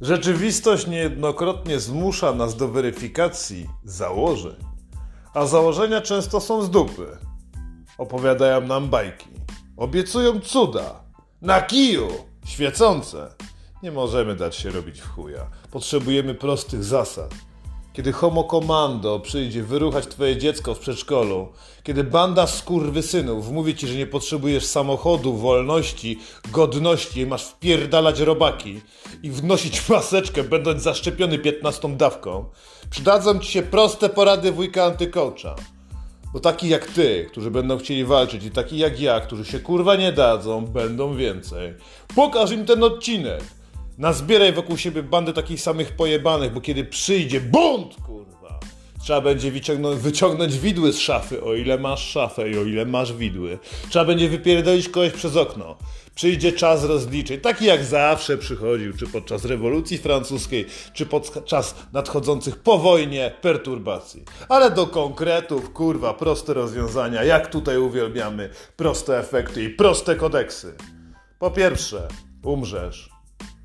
Rzeczywistość niejednokrotnie zmusza nas do weryfikacji założeń, a założenia często są z dupy. Opowiadają nam bajki, obiecują cuda, na kiju, świecące. Nie możemy dać się robić w chuja. Potrzebujemy prostych zasad. Kiedy homo komando przyjdzie wyruchać twoje dziecko w przedszkolu, kiedy banda skurwysynów mówi ci, że nie potrzebujesz samochodu, wolności, godności, masz wpierdalać robaki i wnosić maseczkę, będąc zaszczepiony piętnastą dawką, przydadzą ci się proste porady wujka antykołcza. Bo taki jak ty, którzy będą chcieli walczyć i taki jak ja, którzy się kurwa nie dadzą, będą więcej. Pokaż im ten odcinek. Nazbieraj wokół siebie bandy takich samych pojebanych, bo kiedy przyjdzie bunt, kurwa, trzeba będzie wyciągnąć, wyciągnąć widły z szafy, o ile masz szafę i o ile masz widły. Trzeba będzie wypierdolić kogoś przez okno. Przyjdzie czas rozliczeń, taki jak zawsze przychodził, czy podczas rewolucji francuskiej, czy podczas nadchodzących po wojnie perturbacji. Ale do konkretów, kurwa, proste rozwiązania, jak tutaj uwielbiamy, proste efekty i proste kodeksy. Po pierwsze, umrzesz.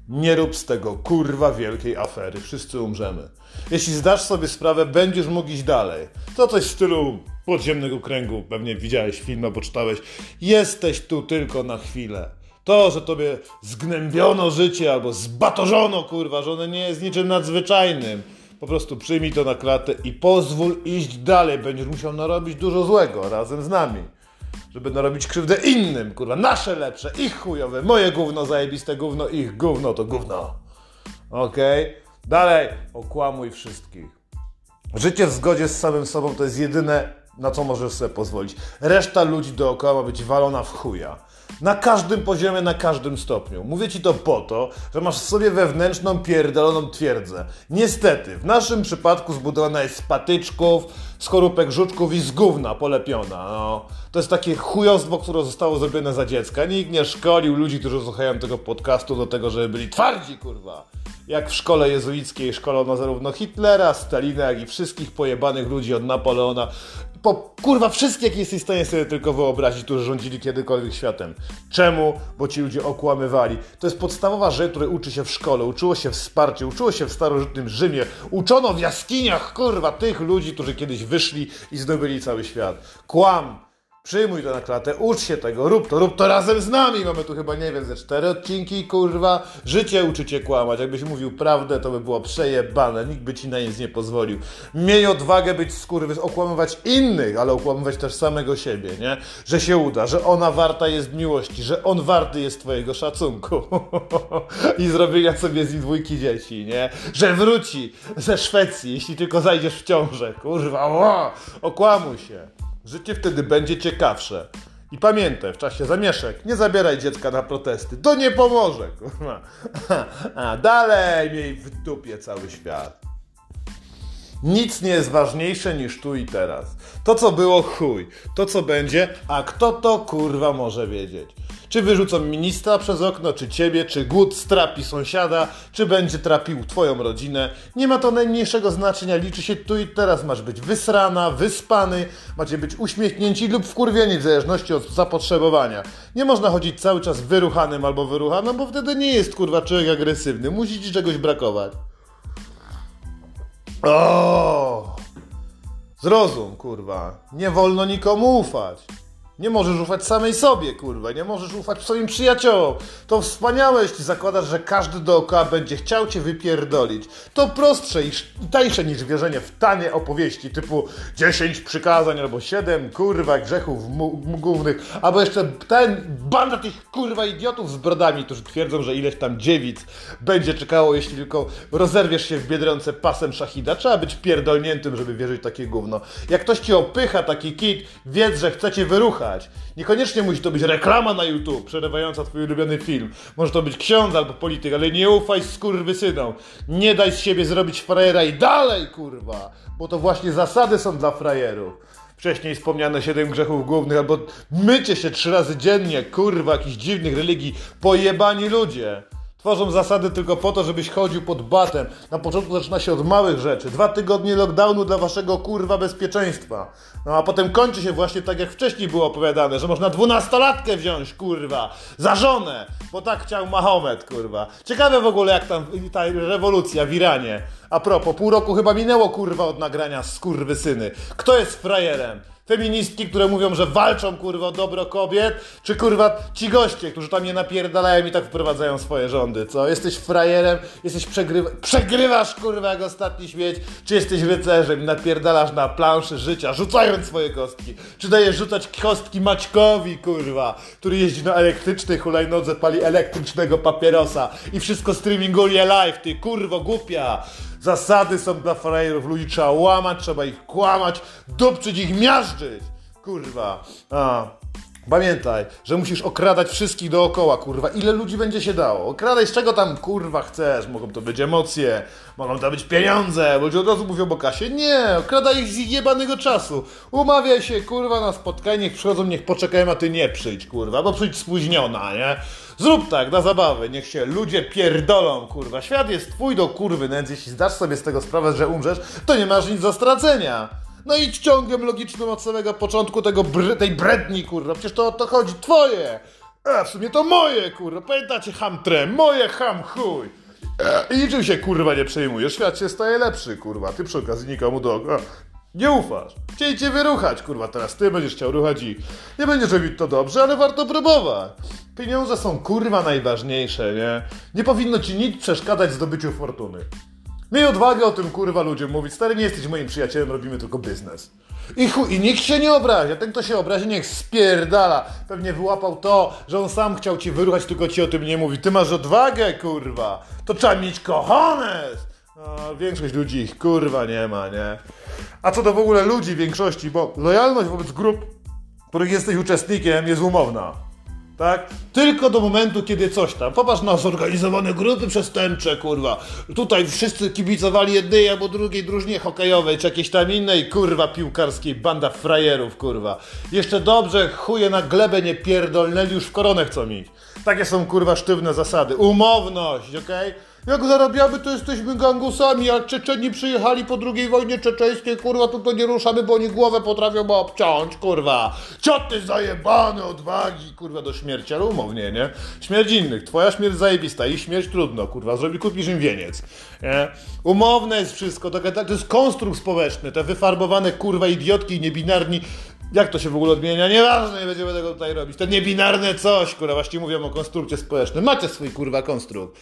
Nie rób z tego kurwa wielkiej afery. Wszyscy umrzemy. Jeśli zdasz sobie sprawę, będziesz mógł iść dalej. To coś w stylu podziemnego kręgu. Pewnie widziałeś film albo czytałeś. Jesteś tu tylko na chwilę. To, że tobie zgnębiono życie albo zbatorzono, kurwa, że nie jest niczym nadzwyczajnym. Po prostu przyjmij to na klatę i pozwól iść dalej. Będziesz musiał narobić dużo złego razem z nami żeby narobić krzywdę innym, kurwa, nasze lepsze, ich chujowe, moje gówno, zajebiste gówno, ich gówno to gówno. Okej? Okay? Dalej, okłamuj wszystkich. Życie w zgodzie z samym sobą to jest jedyne, na co możesz sobie pozwolić. Reszta ludzi dookoła ma być walona w chuja. Na każdym poziomie, na każdym stopniu. Mówię ci to po to, że masz w sobie wewnętrzną pierdoloną twierdzę. Niestety, w naszym przypadku zbudowana jest z patyczków, skorupek żuczków i z gówna polepiona. No. To jest takie chujostwo, które zostało zrobione za dziecka. Nikt nie szkolił ludzi, którzy słuchają tego podcastu do tego, żeby byli twardzi, kurwa. Jak w szkole jezuickiej szkolono zarówno Hitlera, Stalina, jak i wszystkich pojebanych ludzi od Napoleona po kurwa wszystkie, jakie jesteś w stanie sobie tylko wyobrazić, którzy rządzili kiedykolwiek światem. Czemu? Bo ci ludzie okłamywali. To jest podstawowa rzecz, której uczy się w szkole, uczyło się wsparcie, uczyło się w starożytnym Rzymie, uczono w jaskiniach, kurwa, tych ludzi, którzy kiedyś wyszli i zdobyli cały świat. Kłam! Przyjmuj to na klatę, ucz się tego, rób to, rób to razem z nami. Mamy tu chyba, nie wiem, ze cztery odcinki, kurwa. Życie uczycie kłamać. Jakbyś mówił prawdę, to by było przejebane. Nikt by ci na nic nie pozwolił. Miej odwagę być skurwy, okłamywać innych, ale okłamywać też samego siebie, nie? Że się uda, że ona warta jest miłości, że on warty jest twojego szacunku. I zrobienia sobie z dwójki dzieci, nie? Że wróci ze Szwecji, jeśli tylko zajdziesz w ciążę. Kurwa, o, okłamuj się. Życie wtedy będzie ciekawsze. I pamiętaj, w czasie zamieszek nie zabieraj dziecka na protesty. To nie pomoże, kurwa. A dalej miej w dupie cały świat. Nic nie jest ważniejsze niż tu i teraz. To, co było, chuj. To, co będzie, a kto to kurwa może wiedzieć? Czy wyrzucą ministra przez okno, czy ciebie, czy głód strapi sąsiada, czy będzie trapił twoją rodzinę. Nie ma to najmniejszego znaczenia, liczy się tu i teraz. Masz być wysrana, wyspany, macie być uśmiechnięci lub wkurwieni w zależności od zapotrzebowania. Nie można chodzić cały czas wyruchanym albo wyruchanym, bo wtedy nie jest kurwa człowiek agresywny. Musi ci czegoś brakować. O! Zrozum, kurwa. Nie wolno nikomu ufać. Nie możesz ufać samej sobie, kurwa, nie możesz ufać swoim przyjaciołom. To wspaniałe, jeśli zakładasz, że każdy dookoła będzie chciał cię wypierdolić. To prostsze i tańsze niż wierzenie w tanie opowieści typu 10 przykazań albo 7 kurwa grzechów głównych, albo jeszcze ten banda tych kurwa idiotów z brodami, którzy twierdzą, że ileś tam dziewic będzie czekało, jeśli tylko rozerwiesz się w biedronce pasem szachida. Trzeba być pierdolniętym, żeby wierzyć takie gówno. Jak ktoś ci opycha taki kit, wiedz, że chce cię wyruchać Niekoniecznie musi to być reklama na YouTube, przerywająca twój ulubiony film. Może to być ksiądz albo polityk, ale nie ufaj skurwysynom. Nie daj z siebie zrobić frajera i dalej, kurwa! Bo to właśnie zasady są dla frajerów. Wcześniej wspomniane siedem grzechów głównych, albo mycie się trzy razy dziennie, kurwa, jakichś dziwnych religii, pojebani ludzie. Tworzą zasady tylko po to, żebyś chodził pod batem. Na początku zaczyna się od małych rzeczy. Dwa tygodnie lockdownu dla waszego kurwa bezpieczeństwa. No a potem kończy się właśnie tak, jak wcześniej było opowiadane, że można dwunastolatkę wziąć, kurwa, za żonę, bo tak chciał Mahomet, kurwa. Ciekawe w ogóle, jak tam ta rewolucja w Iranie. A propos, pół roku chyba minęło, kurwa, od nagrania syny. Kto jest frajerem? Feministki, które mówią, że walczą kurwa o dobro kobiet, czy kurwa ci goście, którzy tam je napierdalają i tak wprowadzają swoje rządy, co? Jesteś frajerem, jesteś przegrywa przegrywasz kurwa jak ostatni śmieć, czy jesteś rycerzem napierdalasz na planszy życia, rzucając swoje kostki, czy dajesz rzucać kostki Maćkowi kurwa, który jeździ na elektrycznej hulajnodze, pali elektrycznego papierosa i wszystko streaminguje live, ty kurwo głupia! Zasady są dla frajerów, ludzi trzeba łamać, trzeba ich kłamać, dupczyć ich, miażdżyć. Kurwa. A. Pamiętaj, że musisz okradać wszystkich dookoła, kurwa. Ile ludzi będzie się dało? Okradaj z czego tam, kurwa, chcesz. Mogą to być emocje, mogą to być pieniądze. Ludzie od razu mówią o kasie. Nie, okradaj ich z ich jebanego czasu. Umawiaj się, kurwa, na spotkanie, niech przychodzą, niech poczekają, a ty nie przyjdź, kurwa, bo przyjdź spóźniona, nie? Zrób tak, na zabawę, niech się ludzie pierdolą, kurwa. Świat jest twój do kurwy, więc jeśli zdasz sobie z tego sprawę, że umrzesz, to nie masz nic do stracenia. No idź ciągiem logicznym od samego początku tego br tej bredni, kurwa. Przecież to o to chodzi. Twoje! A w sumie to moje, kurwa. Pamiętacie hamtre? Moje ham chuj! E, I niczym się, kurwa, nie przejmujesz. Świat się staje lepszy, kurwa. Ty przy okazji nikomu do... Nie ufasz. Chcieli cię wyruchać, kurwa, teraz ty będziesz chciał ruchać i nie będziesz robić to dobrze, ale warto próbować. Pieniądze są kurwa najważniejsze, nie? Nie powinno ci nic przeszkadzać w zdobyciu fortuny. Miej odwagę o tym kurwa ludziom mówić. Stary, nie jesteś moim przyjacielem, robimy tylko biznes. I chuj, i nikt się nie obrazi. A ten, kto się obrazi, niech spierdala. Pewnie wyłapał to, że on sam chciał ci wyruchać, tylko ci o tym nie mówi. Ty masz odwagę, kurwa. To trzeba mieć kochones. No, większość ludzi ich kurwa nie ma, nie? A co do w ogóle ludzi większości, bo lojalność wobec grup, których jesteś uczestnikiem, jest umowna. Tak? Tylko do momentu, kiedy coś tam. Popatrz na zorganizowane grupy przestępcze, kurwa. Tutaj wszyscy kibicowali jednej albo drugiej drużynie hokejowej, czy jakiejś tam innej, kurwa, piłkarskiej, banda frajerów, kurwa. Jeszcze dobrze chuje na glebę nie pierdolnęli, już w koronę chcą iść. Takie są, kurwa, sztywne zasady. Umowność, okej? Okay? Jak zarabiamy, to jesteśmy gangusami, jak Czeczeni przyjechali po II wojnie czeczeńskiej, kurwa, to, to nie ruszamy, bo oni głowę potrafią obciąć, kurwa. Cioty zajebane odwagi, kurwa, do śmierci, ale umownie, nie? Śmierć innych, twoja śmierć zajebista, i śmierć trudno, kurwa, zrobi, kupisz im wieniec, nie? Umowne jest wszystko, to, to jest konstrukt społeczny, te wyfarbowane, kurwa, idiotki i niebinarni jak to się w ogóle odmienia? Nieważne, nie będziemy tego tutaj robić. To niebinarne coś, kurwa, właściwie mówią o konstrukcie społecznym. Macie swój kurwa konstrukt.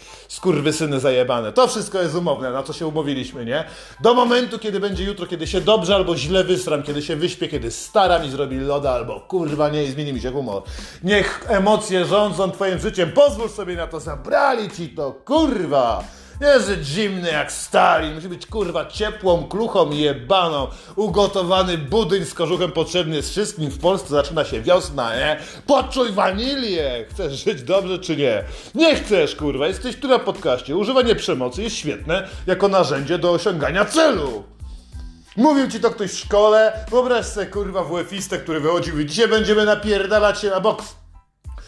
syny zajebane. To wszystko jest umowne, na co się umówiliśmy, nie? Do momentu, kiedy będzie jutro, kiedy się dobrze albo źle wysram, kiedy się wyśpię, kiedy staram i zrobi loda, albo kurwa nie zmieni mi się humor. Niech emocje rządzą twoim życiem. Pozwól sobie na to, zabrali ci to, kurwa! Jest zimny jak Stalin, musi być kurwa ciepłą, kluchą jebaną. Ugotowany budyń z kożuchem potrzebny jest wszystkim. W Polsce zaczyna się wiosna, nie? Poczuj wanilię! Chcesz żyć dobrze czy nie? Nie chcesz, kurwa, jesteś tu na podcaście. Używanie przemocy jest świetne jako narzędzie do osiągania celu. Mówił ci to ktoś w szkole? Wyobraź sobie, kurwa, WF-istę, który wychodził i dzisiaj będziemy napierdalać się na boks.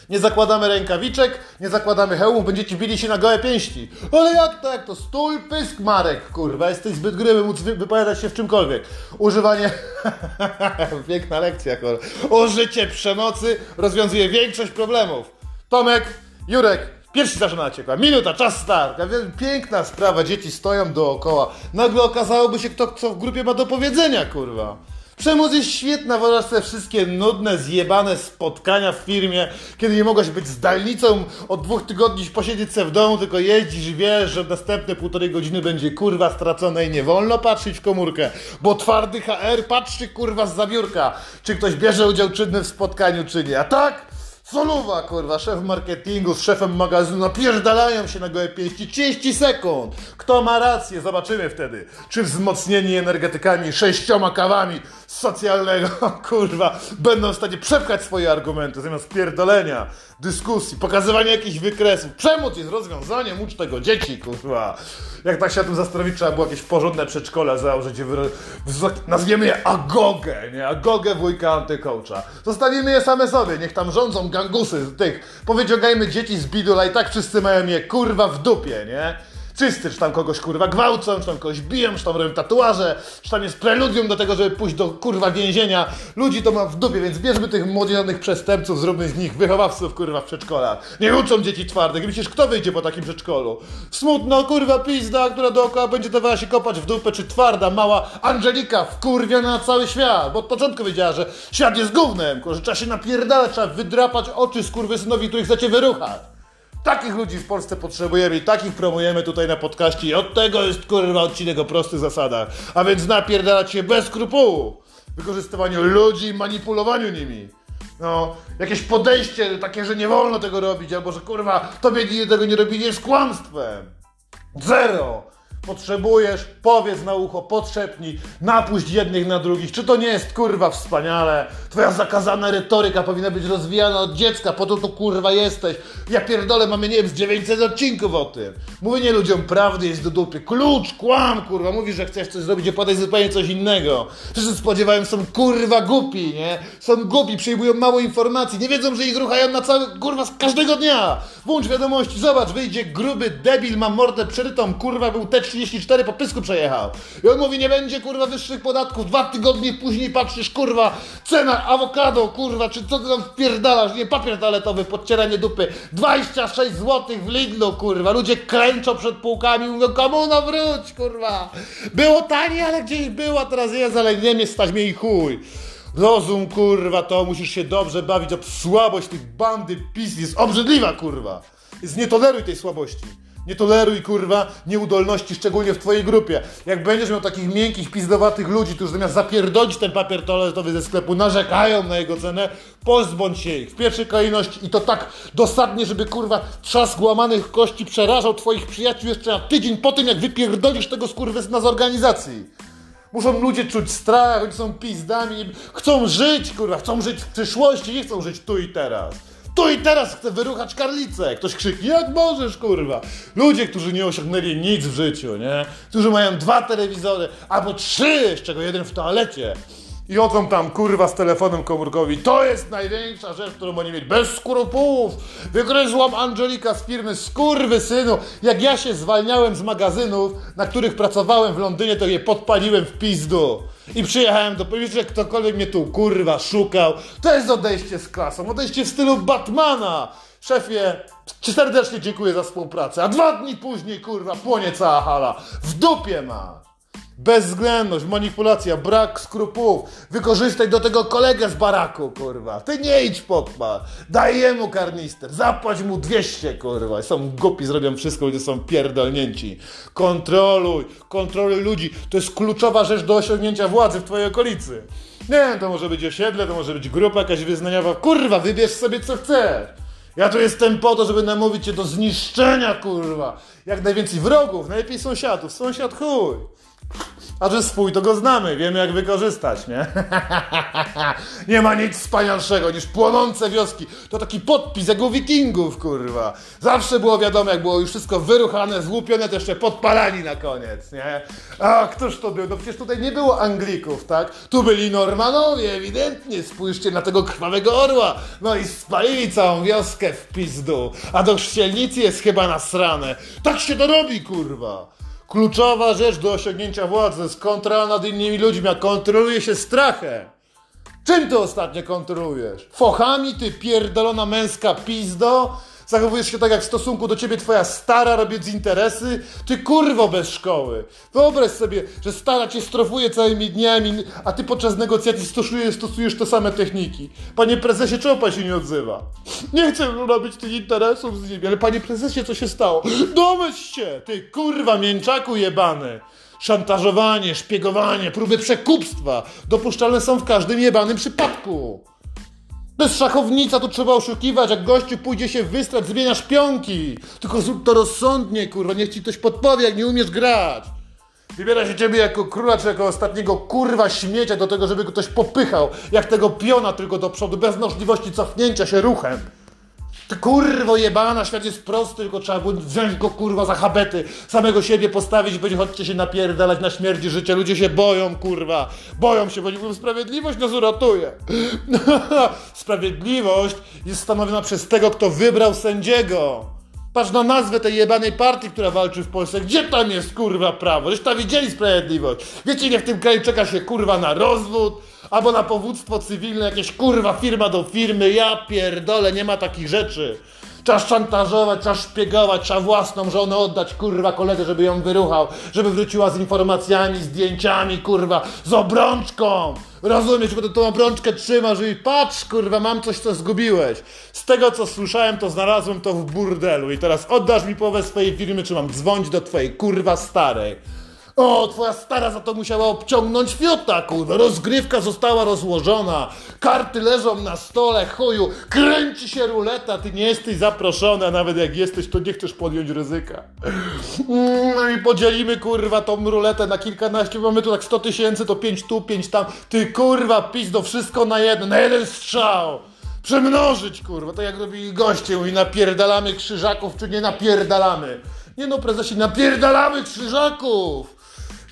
Nie zakładamy rękawiczek, nie zakładamy hełmów, będziecie bili się na gołe pięści. Ale jak to, jak to? Stój, pysk, Marek, kurwa, jesteś zbyt gryby, móc wypowiadać się w czymkolwiek. Używanie... Piękna lekcja, kurwa. Użycie przemocy rozwiązuje większość problemów. Tomek, Jurek, Pierwszy zaczyna ciekła. Minuta, czas start. Piękna sprawa, dzieci stoją dookoła. Nagle okazałoby się, kto co w grupie ma do powiedzenia, kurwa. Przemoc jest świetna, wyobraź te wszystkie nudne, zjebane spotkania w firmie, kiedy nie mogłeś być zdalnicą od dwóch tygodni posiedzieć se w domu, tylko jeździsz wiesz, że następne półtorej godziny będzie kurwa stracone i nie wolno patrzeć w komórkę, bo twardy HR patrzy kurwa z zabiórka, czy ktoś bierze udział czynny w spotkaniu, czy nie. A tak? Soluwa, kurwa, szef marketingu z szefem magazynu napierdalają się na gołe pięści 30 sekund. Kto ma rację? Zobaczymy wtedy. Czy wzmocnieni energetykami, sześcioma kawami socjalnego, kurwa, będą w stanie przepchać swoje argumenty zamiast pierdolenia, dyskusji, pokazywania jakichś wykresów. Przemoc jest rozwiązaniem, ucz tego dzieci, kurwa. Jak tak się na tym zastanowić, trzeba było jakieś porządne przedszkole założyć, i nazwiemy je Agogę, nie? Agogę wujka antykołcza. Zostawimy je same sobie, niech tam rządzą gangusy z tych. Powyciągajmy dzieci z bidula i tak wszyscy mają je, kurwa, w dupie, nie? Wszyscy, czy tam kogoś kurwa gwałcą, czy tam kogoś biją, czy tam robią tatuaże, czy tam jest preludium do tego, żeby pójść do kurwa więzienia. Ludzi to ma w dupie, więc bierzmy tych młodzieżowych przestępców, zróbmy z nich wychowawców kurwa w przedszkolach. Nie uczą dzieci twardych. Myślisz, kto wyjdzie po takim przedszkolu? Smutno kurwa pizda, która dookoła będzie dawała się kopać w dupę, czy twarda, mała Angelika wkurwiona na cały świat, bo od początku wiedziała, że świat jest gównem, kurwa, że trzeba się napierdalać, trzeba wydrapać oczy skurwysynowi, których chcecie wyruchać. Takich ludzi w Polsce potrzebujemy i takich promujemy tutaj na podcaście i od tego jest kurwa odcinek o prostych zasadach. A więc napierdalać się bez skrupułu. Wykorzystywaniu ludzi i manipulowaniu nimi. No, jakieś podejście takie, że nie wolno tego robić, albo że kurwa tobie tego nie robić jest kłamstwem. Zero. Potrzebujesz, powiedz na ucho, podszepnij, napuść jednych na drugich. Czy to nie jest kurwa wspaniale? Twoja zakazana retoryka powinna być rozwijana od dziecka, po to tu kurwa jesteś. Ja pierdolę, mamy nie wiem, z 900 odcinków o tym. Mówienie ludziom prawdy jest do dupy. Klucz, kłam, kurwa, mówisz, że chcesz coś zrobić, a podaj zupełnie coś innego. Wszyscy spodziewają są kurwa głupi, nie? Są głupi, przyjmują mało informacji, nie wiedzą, że ich ruchają na cały, kurwa, każdego dnia. Włącz wiadomości, zobacz, wyjdzie gruby debil, ma mordę przerytą, kurwa, był T34, po pysku przejechał. I on mówi, nie będzie, kurwa, wyższych podatków. Dwa tygodnie później patrzysz, kurwa, cena awokado, kurwa, czy co ty tam wpierdalasz, nie, papier toaletowy, podcieranie dupy. 26 zł w Lidlu, kurwa. Ludzie klęczą przed półkami, mówią, komuna wróć, kurwa. Było tanie, ale gdzieś było, teraz jest, ale nie mnie stać mnie i chuj. Rozum, kurwa, to musisz się dobrze bawić, o słabość tych bandy PiS jest obrzydliwa, kurwa. Więc nie toleruj tej słabości. Nie toleruj, kurwa, nieudolności, szczególnie w twojej grupie. Jak będziesz miał takich miękkich, pizdowatych ludzi, którzy zamiast zapierdolić ten papier toaletowy ze sklepu, narzekają na jego cenę, pozbądź się ich w pierwszej kolejności i to tak dosadnie, żeby, kurwa, trzask łamanych kości przerażał twoich przyjaciół jeszcze na tydzień po tym, jak wypierdolisz tego skurwysyna z organizacji. Muszą ludzie czuć strach, oni są pizdami, chcą żyć, kurwa, chcą żyć w przyszłości, nie chcą żyć tu i teraz. Tu i teraz chcę wyruchać karlicę. Ktoś krzyknie, jak możesz, kurwa. Ludzie, którzy nie osiągnęli nic w życiu, nie? Którzy mają dwa telewizory, albo trzy, z czego jeden w toalecie. I chodzą tam, kurwa, z telefonem komórkowym. To jest największa rzecz, którą oni mieli. Bez skrupułów. Wygryzłam Angelika z firmy Skurwy synu. Jak ja się zwalniałem z magazynów, na których pracowałem w Londynie, to je podpaliłem w pizdu. I przyjechałem do powiedzieć, że ktokolwiek mnie tu, kurwa, szukał. To jest odejście z klasą. Odejście w stylu Batmana. Szefie, serdecznie dziękuję za współpracę. A dwa dni później, kurwa, płonie cała hala. W dupie ma. Bezwzględność, manipulacja, brak skrupułów. Wykorzystaj do tego kolegę z baraku, kurwa. Ty nie idź podpa. Daj jemu karnister. Zapłać mu 200, kurwa. Są głupi, zrobią wszystko, ludzie są pierdolnięci. Kontroluj, kontroluj ludzi. To jest kluczowa rzecz do osiągnięcia władzy w twojej okolicy. Nie, to może być osiedle, to może być grupa jakaś wyznaniowa. Kurwa, wybierz sobie co chcesz. Ja tu jestem po to, żeby namówić cię do zniszczenia, kurwa. Jak najwięcej wrogów, najlepiej sąsiadów. Sąsiad chuj. A że swój, to go znamy, wiemy jak wykorzystać, nie? nie ma nic wspanialszego niż płonące wioski. To taki podpis jak u wikingów, kurwa. Zawsze było wiadomo, jak było już wszystko wyruchane, złupione, to jeszcze podpalani na koniec, nie? A któż to był? No przecież tutaj nie było Anglików, tak? Tu byli Normanowie, ewidentnie. Spójrzcie na tego krwawego orła. No i spalili całą wioskę w pizdu. A do chrzcielnicy jest chyba nasrane. Tak się to robi, kurwa. Kluczowa rzecz do osiągnięcia władzy jest kontrola nad innymi ludźmi, a kontroluje się strachem. Czym ty ostatnio kontrolujesz? Fochami, ty pierdolona męska pizdo? Zachowujesz się tak jak w stosunku do ciebie twoja stara, robiąc interesy? Ty kurwo bez szkoły. Wyobraź sobie, że stara cię strofuje całymi dniami, a ty podczas negocjacji stosujesz, stosujesz te same techniki. Panie prezesie, czemu pan się nie odzywa? Nie chcę robić tych interesów z nimi, ale panie prezesie, co się stało? Domyśl się, ty kurwa mięczaku jebany. Szantażowanie, szpiegowanie, próby przekupstwa dopuszczalne są w każdym jebanym przypadku. To jest szachownica, tu trzeba oszukiwać, jak gościu pójdzie się wystrać, zmieniasz pionki. Tylko zrób to rozsądnie, kurwa, niech ci ktoś podpowie, jak nie umiesz grać. Wybiera się ciebie jako króla, czy jako ostatniego kurwa śmiecia do tego, żeby go ktoś popychał, jak tego piona tylko do przodu, bez możliwości cofnięcia się ruchem. Ty kurwo jebana, świat jest prosty, tylko trzeba było wziąć go kurwa za habety, samego siebie postawić, będzie chodźcie się napierdalać na śmierci życia. Ludzie się boją, kurwa. Boją się, bo nie sprawiedliwość nas uratuje. sprawiedliwość jest stanowiona przez tego, kto wybrał sędziego. Patrz na nazwę tej jebanej partii, która walczy w Polsce. Gdzie tam jest kurwa prawo? Żeście widzieli sprawiedliwość. Wiecie ile w tym kraju czeka się kurwa na rozwód? Albo na powództwo cywilne, jakieś kurwa firma do firmy. Ja pierdolę, nie ma takich rzeczy. Trzeba szantażować, trzeba szpiegować, trzeba własną żonę oddać, kurwa, koledze, żeby ją wyruchał, żeby wróciła z informacjami, zdjęciami, kurwa, z obrączką. Rozumiesz, bo tą obrączkę trzymasz i patrz, kurwa, mam coś, co zgubiłeś. Z tego, co słyszałem, to znalazłem to w burdelu i teraz oddasz mi połowę swojej firmy, czy mam dzwonić do twojej, kurwa, starej. O, twoja stara za to musiała obciągnąć fiota, kurwa. Rozgrywka została rozłożona. Karty leżą na stole, chuju. Kręci się ruleta, ty nie jesteś zaproszony, a nawet jak jesteś, to nie chcesz podjąć ryzyka. No i podzielimy, kurwa, tą ruletę na kilkanaście. Mamy tu tak 100 tysięcy, to 5 tu, 5 tam. Ty, kurwa, pizdo, wszystko na jedno, na jeden strzał. Przemnożyć, kurwa, tak jak robili goście i napierdalamy krzyżaków, czy nie napierdalamy. Nie no, prezesie, napierdalamy krzyżaków!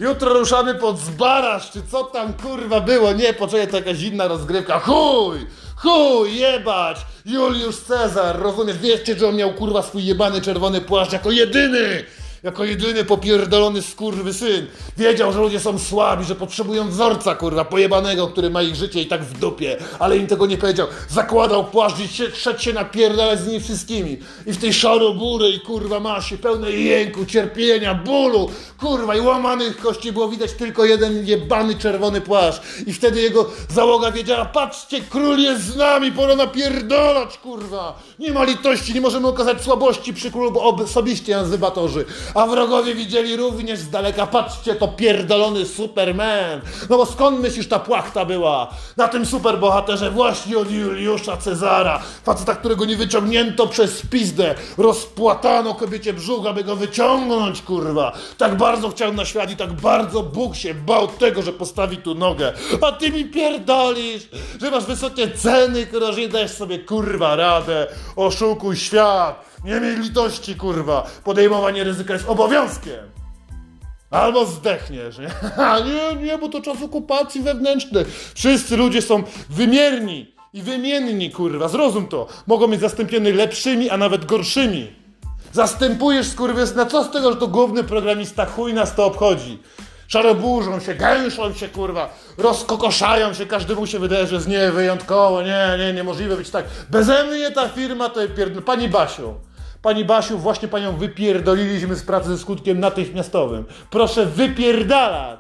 Jutro ruszamy pod Zbarasz, czy co tam kurwa było? Nie, poczekaj, to jakaś inna rozgrywka. Chuj! Chuj, jebać! Juliusz Cezar, rozumiesz? Wiecie, że on miał kurwa swój jebany czerwony płaszcz jako jedyny! Jako jedyny popierdolony skurwy syn. Wiedział, że ludzie są słabi, że potrzebują wzorca, kurwa, pojebanego, który ma ich życie i tak w dupie. Ale im tego nie powiedział. Zakładał płaszcz i się, szedł się napierdalać z nimi wszystkimi. I w tej szarobóry i kurwa masie, pełnej jęku, cierpienia, bólu, kurwa, i łamanych kości było widać tylko jeden jebany czerwony płaszcz. I wtedy jego załoga wiedziała, patrzcie, król jest z nami, pora napierdalać, kurwa. Nie ma litości, nie możemy okazać słabości przy królu, bo osobiście nas wybatorzy. A wrogowie widzieli również z daleka, patrzcie, to pierdolony Superman. No bo skąd myślisz ta płachta była? Na tym superbohaterze właśnie od Juliusza Cezara. Faceta, którego nie wyciągnięto przez pizdę. Rozpłatano kobiecie brzuch, aby go wyciągnąć, kurwa. Tak bardzo chciał na świat i tak bardzo Bóg się bał tego, że postawi tu nogę. A ty mi pierdolisz, że masz wysokie ceny, kurwa, nie dajesz sobie, kurwa, radę. Oszukuj świat. Nie miej litości, kurwa. Podejmowanie ryzyka jest obowiązkiem. Albo zdechniesz, nie? nie, nie, bo to czas okupacji wewnętrznej. Wszyscy ludzie są wymierni i wymienni, kurwa. Zrozum to. Mogą być zastąpieni lepszymi, a nawet gorszymi. Zastępujesz na co z tego, że to główny programista chuj nas to obchodzi. Szaroburzą się, gęszą się, kurwa, rozkokoszają się, każdemu się wydaje, że jest nie, wyjątkowo, nie, nie, niemożliwe być tak. Beze mnie ta firma to pierd... Pani Basiu, Pani Basiu, właśnie panią wypierdoliliśmy z pracy ze skutkiem natychmiastowym. Proszę wypierdalać!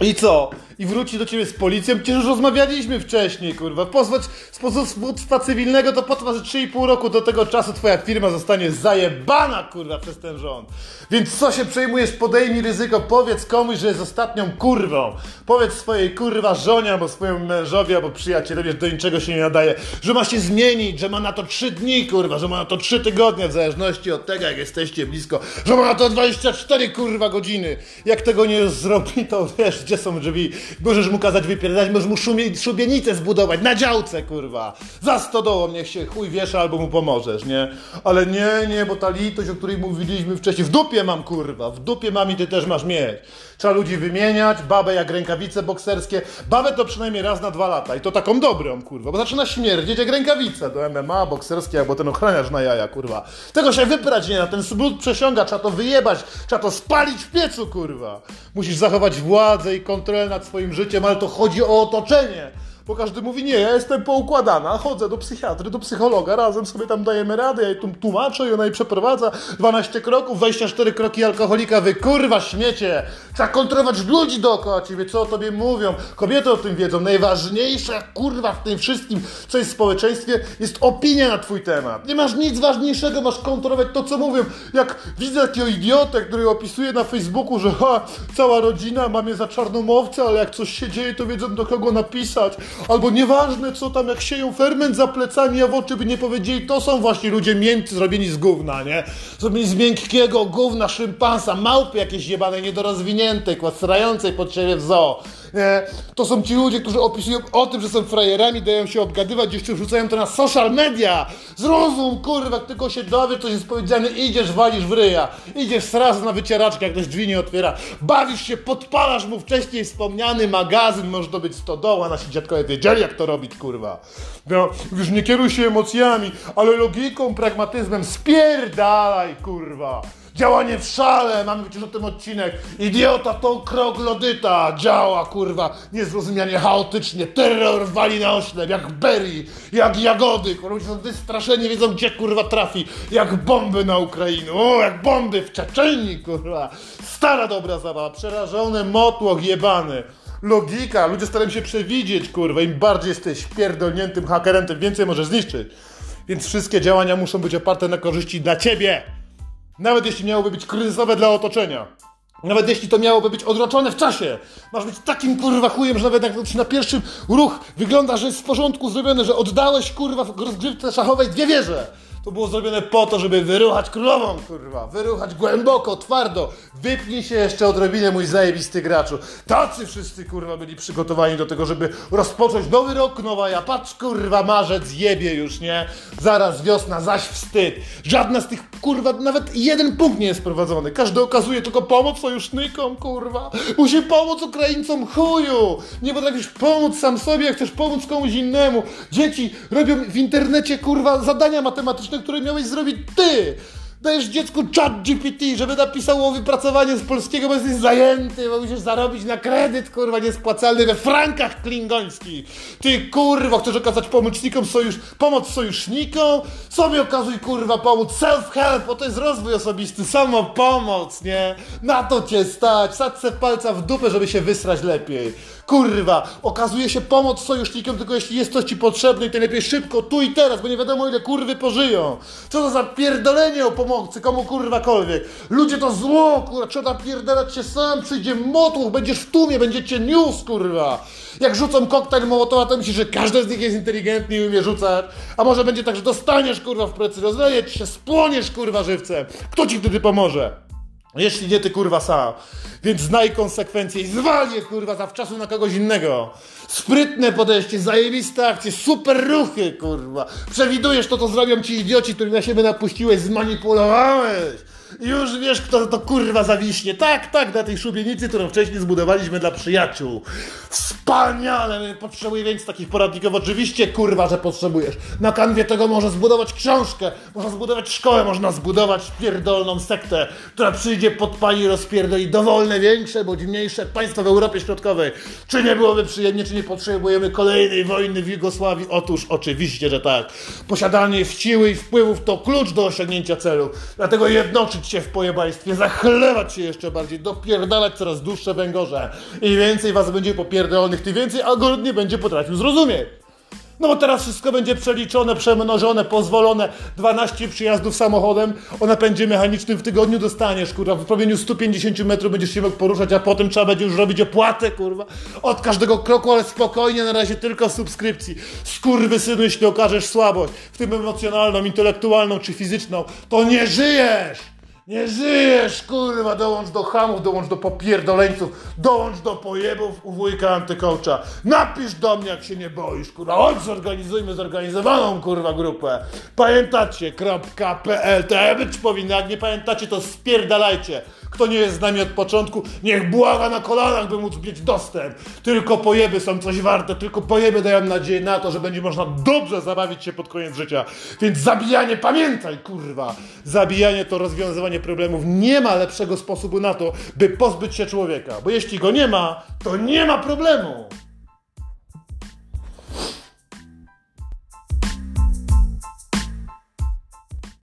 I co? I wróci do ciebie z policją. Przecież już rozmawialiśmy wcześniej, kurwa. Pozwać z powództwa cywilnego to potrwa ze 3,5 roku. Do tego czasu twoja firma zostanie zajebana, kurwa, przez ten rząd. Więc co się przejmujesz? Podejmij ryzyko. Powiedz komuś, że jest ostatnią kurwą. Powiedz swojej kurwa żonie, albo swojemu mężowi, albo przyjacielowi, że do niczego się nie nadaje. Że ma się zmienić, że ma na to 3 dni, kurwa. Że ma na to 3 tygodnie, w zależności od tego, jak jesteście blisko. Że ma na to 24, kurwa, godziny. Jak tego nie zrobi, to wiesz, gdzie są drzwi Możesz mu kazać wypierdać, możesz mu szumie, szubienicę zbudować na działce, kurwa. Za stodołą niech się chuj wiesza albo mu pomożesz, nie? Ale nie, nie, bo ta litość, o której mówiliśmy wcześniej, w dupie mam, kurwa, w dupie mam i ty też masz mieć. Trzeba ludzi wymieniać, babę jak rękawice bokserskie. Babę to przynajmniej raz na dwa lata i to taką dobrą, kurwa, bo zaczyna śmierdzieć jak rękawice do MMA, bokserskie albo ten ochraniarz na jaja, kurwa. Tego się wyprać nie na ten smród przesiąga, trzeba to wyjebać, trzeba to spalić w piecu, kurwa. Musisz zachować władzę i kontrolę nad swoim życiem, ale to chodzi o otoczenie. Bo każdy mówi, nie, ja jestem poukładana, chodzę do psychiatry, do psychologa, razem sobie tam dajemy radę, ja jej tu tłumaczę i ona jej przeprowadza 12 kroków, 24 kroki alkoholika, wy kurwa śmiecie! Trzeba kontrolować ludzi dookoła ciebie, co o tobie mówią, kobiety o tym wiedzą. Najważniejsza kurwa w tym wszystkim, co jest w społeczeństwie, jest opinia na twój temat. Nie masz nic ważniejszego, masz kontrolować to, co mówią. Jak widzę takiego idiotę, który opisuje na Facebooku, że ha, cała rodzina ma mnie za czarnomowca, ale jak coś się dzieje, to wiedzą do kogo napisać Albo nieważne co tam, jak sieją ferment za plecami, a w oczy by nie powiedzieli, to są właśnie ludzie miękcy zrobieni z gówna, nie? Zrobieni z miękkiego gówna, szympansa, małpy jakieś jebane, niedorozwinięte, kłasrającej pod siebie w zoo. To są ci ludzie, którzy opisują o tym, że są frajerami, dają się obgadywać, jeszcze wrzucają to na social media. Zrozum, kurwa, tylko się dowiesz, coś jest powiedziane, idziesz, walisz w ryja. Idziesz sraz na wycieraczkę, jak ktoś drzwi nie otwiera. Bawisz się, podpalasz mu wcześniej wspomniany magazyn, może to być stodoła, nasi dziadkowie wiedzieli, jak to robić, kurwa. No, już nie kieruj się emocjami, ale logiką, pragmatyzmem spierdalaj, kurwa. Działanie w szale, mamy przecież o tym odcinek. Idiota to kroglodyta, działa kurwa, niezrozumianie chaotycznie, terror wali na oślep, jak berry, jak jagody, kurwa, ludzie są wystraszeni, wiedzą gdzie kurwa trafi, jak bomby na Ukrainę, o, jak bomby w Czeczeni, kurwa. Stara dobra zabawa, przerażony motłoch jebany. Logika, ludzie starają się przewidzieć, kurwa, im bardziej jesteś pierdolniętym hakerem, tym więcej możesz zniszczyć. Więc wszystkie działania muszą być oparte na korzyści dla ciebie. Nawet jeśli miałoby być kryzysowe dla otoczenia. Nawet jeśli to miałoby być odroczone w czasie. Masz być takim kurwa chujem, że nawet jak na pierwszym ruch wygląda, że jest w porządku zrobione, że oddałeś kurwa w rozgrywce szachowej dwie wieże. To było zrobione po to, żeby wyruchać królową, kurwa. Wyruchać głęboko, twardo. Wypnij się jeszcze odrobinę, mój zajebisty graczu. Tacy wszyscy, kurwa, byli przygotowani do tego, żeby rozpocząć nowy rok, nowa ja. Patrz, kurwa, marzec jebie już, nie? Zaraz wiosna, zaś wstyd. Żadna z tych, kurwa, nawet jeden punkt nie jest prowadzony. Każdy okazuje tylko pomoc sojusznikom, kurwa. Musi pomóc Ukraińcom, chuju. Nie potrafisz pomóc sam sobie, chcesz pomóc komuś innemu. Dzieci robią w internecie, kurwa, zadania matematyczne, które miałeś zrobić ty. Dajesz dziecku chat GPT, żeby napisało wypracowanie z polskiego, bo jesteś zajęty, bo musisz zarobić na kredyt, kurwa, niespłacalny we frankach klingońskich. Ty, kurwa, chcesz okazać pomocnikom sojusz, pomoc sojusznikom? Sobie okazuj, kurwa, pomóc self-help, bo to jest rozwój osobisty, samopomoc, nie? Na to cię stać, sadź se palca w dupę, żeby się wysrać lepiej. Kurwa, okazuje się pomoc sojusznikom, tylko jeśli jest coś ci potrzebne i to lepiej szybko, tu i teraz, bo nie wiadomo ile kurwy pożyją. Co to za pierdolenie o pomocy, komu kurwakolwiek. Ludzie to zło, kurwa, trzeba pierdalać się sam, przyjdzie motłuch, będziesz w tłumie, będziecie news, kurwa. Jak rzucą koktajl Mołotowa, to myślisz, że każdy z nich jest inteligentny i umie rzucać. A może będzie tak, że dostaniesz, kurwa, w plecy, rozleje ci się, spłoniesz, kurwa, żywcem. Kto ci wtedy pomoże? Jeśli nie ty kurwa sam. Więc znaj konsekwencje i zwal je kurwa zawczasu na kogoś innego. Sprytne podejście, zajebiste akcje, super ruchy kurwa. Przewidujesz to, co zrobią ci idioci, których na siebie napuściłeś, zmanipulowałeś. Już wiesz, kto to kurwa zawiśnie. Tak, tak, na tej szubienicy, którą wcześniej zbudowaliśmy dla przyjaciół. Wspaniale, potrzebuję więcej takich poradników. Oczywiście, kurwa, że potrzebujesz. Na kanwie tego można zbudować książkę, można zbudować szkołę, można zbudować pierdolną sektę, która przyjdzie, podpali i rozpierdoli dowolne, większe bądź mniejsze państwa w Europie Środkowej. Czy nie byłoby przyjemnie, czy nie potrzebujemy kolejnej wojny w Jugosławii? Otóż oczywiście, że tak. Posiadanie siły i wpływów to klucz do osiągnięcia celu. Dlatego jednoczyć się w pojebajstwie, zachlewać się jeszcze bardziej, dopierdalać coraz dłuższe węgorze. Im więcej was będzie popierdolonych, tym więcej algorytm nie będzie potrafił zrozumieć. No bo teraz wszystko będzie przeliczone, przemnożone, pozwolone. 12 przyjazdów samochodem o napędzie mechanicznym w tygodniu dostaniesz, kurwa. W promieniu 150 metrów będziesz się mógł poruszać, a potem trzeba będzie już robić opłatę, kurwa. Od każdego kroku, ale spokojnie, na razie tylko subskrypcji. Skurwy synu, jeśli okażesz słabość, w tym emocjonalną, intelektualną czy fizyczną, to nie żyjesz! Nie żyjesz, kurwa, dołącz do hamów, dołącz do popierdoleńców, dołącz do pojebów u wujka antykołcza. Napisz do mnie, jak się nie boisz, kurwa, chodź zorganizujmy zorganizowaną, kurwa, grupę. Pamiętacie.pl, to ja być powinno, jak nie pamiętacie, to spierdalajcie. Kto nie jest z nami od początku, niech błaga na kolanach, by móc mieć dostęp. Tylko pojeby są coś warte, tylko pojeby dają nadzieję na to, że będzie można dobrze zabawić się pod koniec życia. Więc zabijanie, pamiętaj, kurwa, zabijanie to rozwiązywanie problemów. Nie ma lepszego sposobu na to, by pozbyć się człowieka. Bo jeśli go nie ma, to nie ma problemu.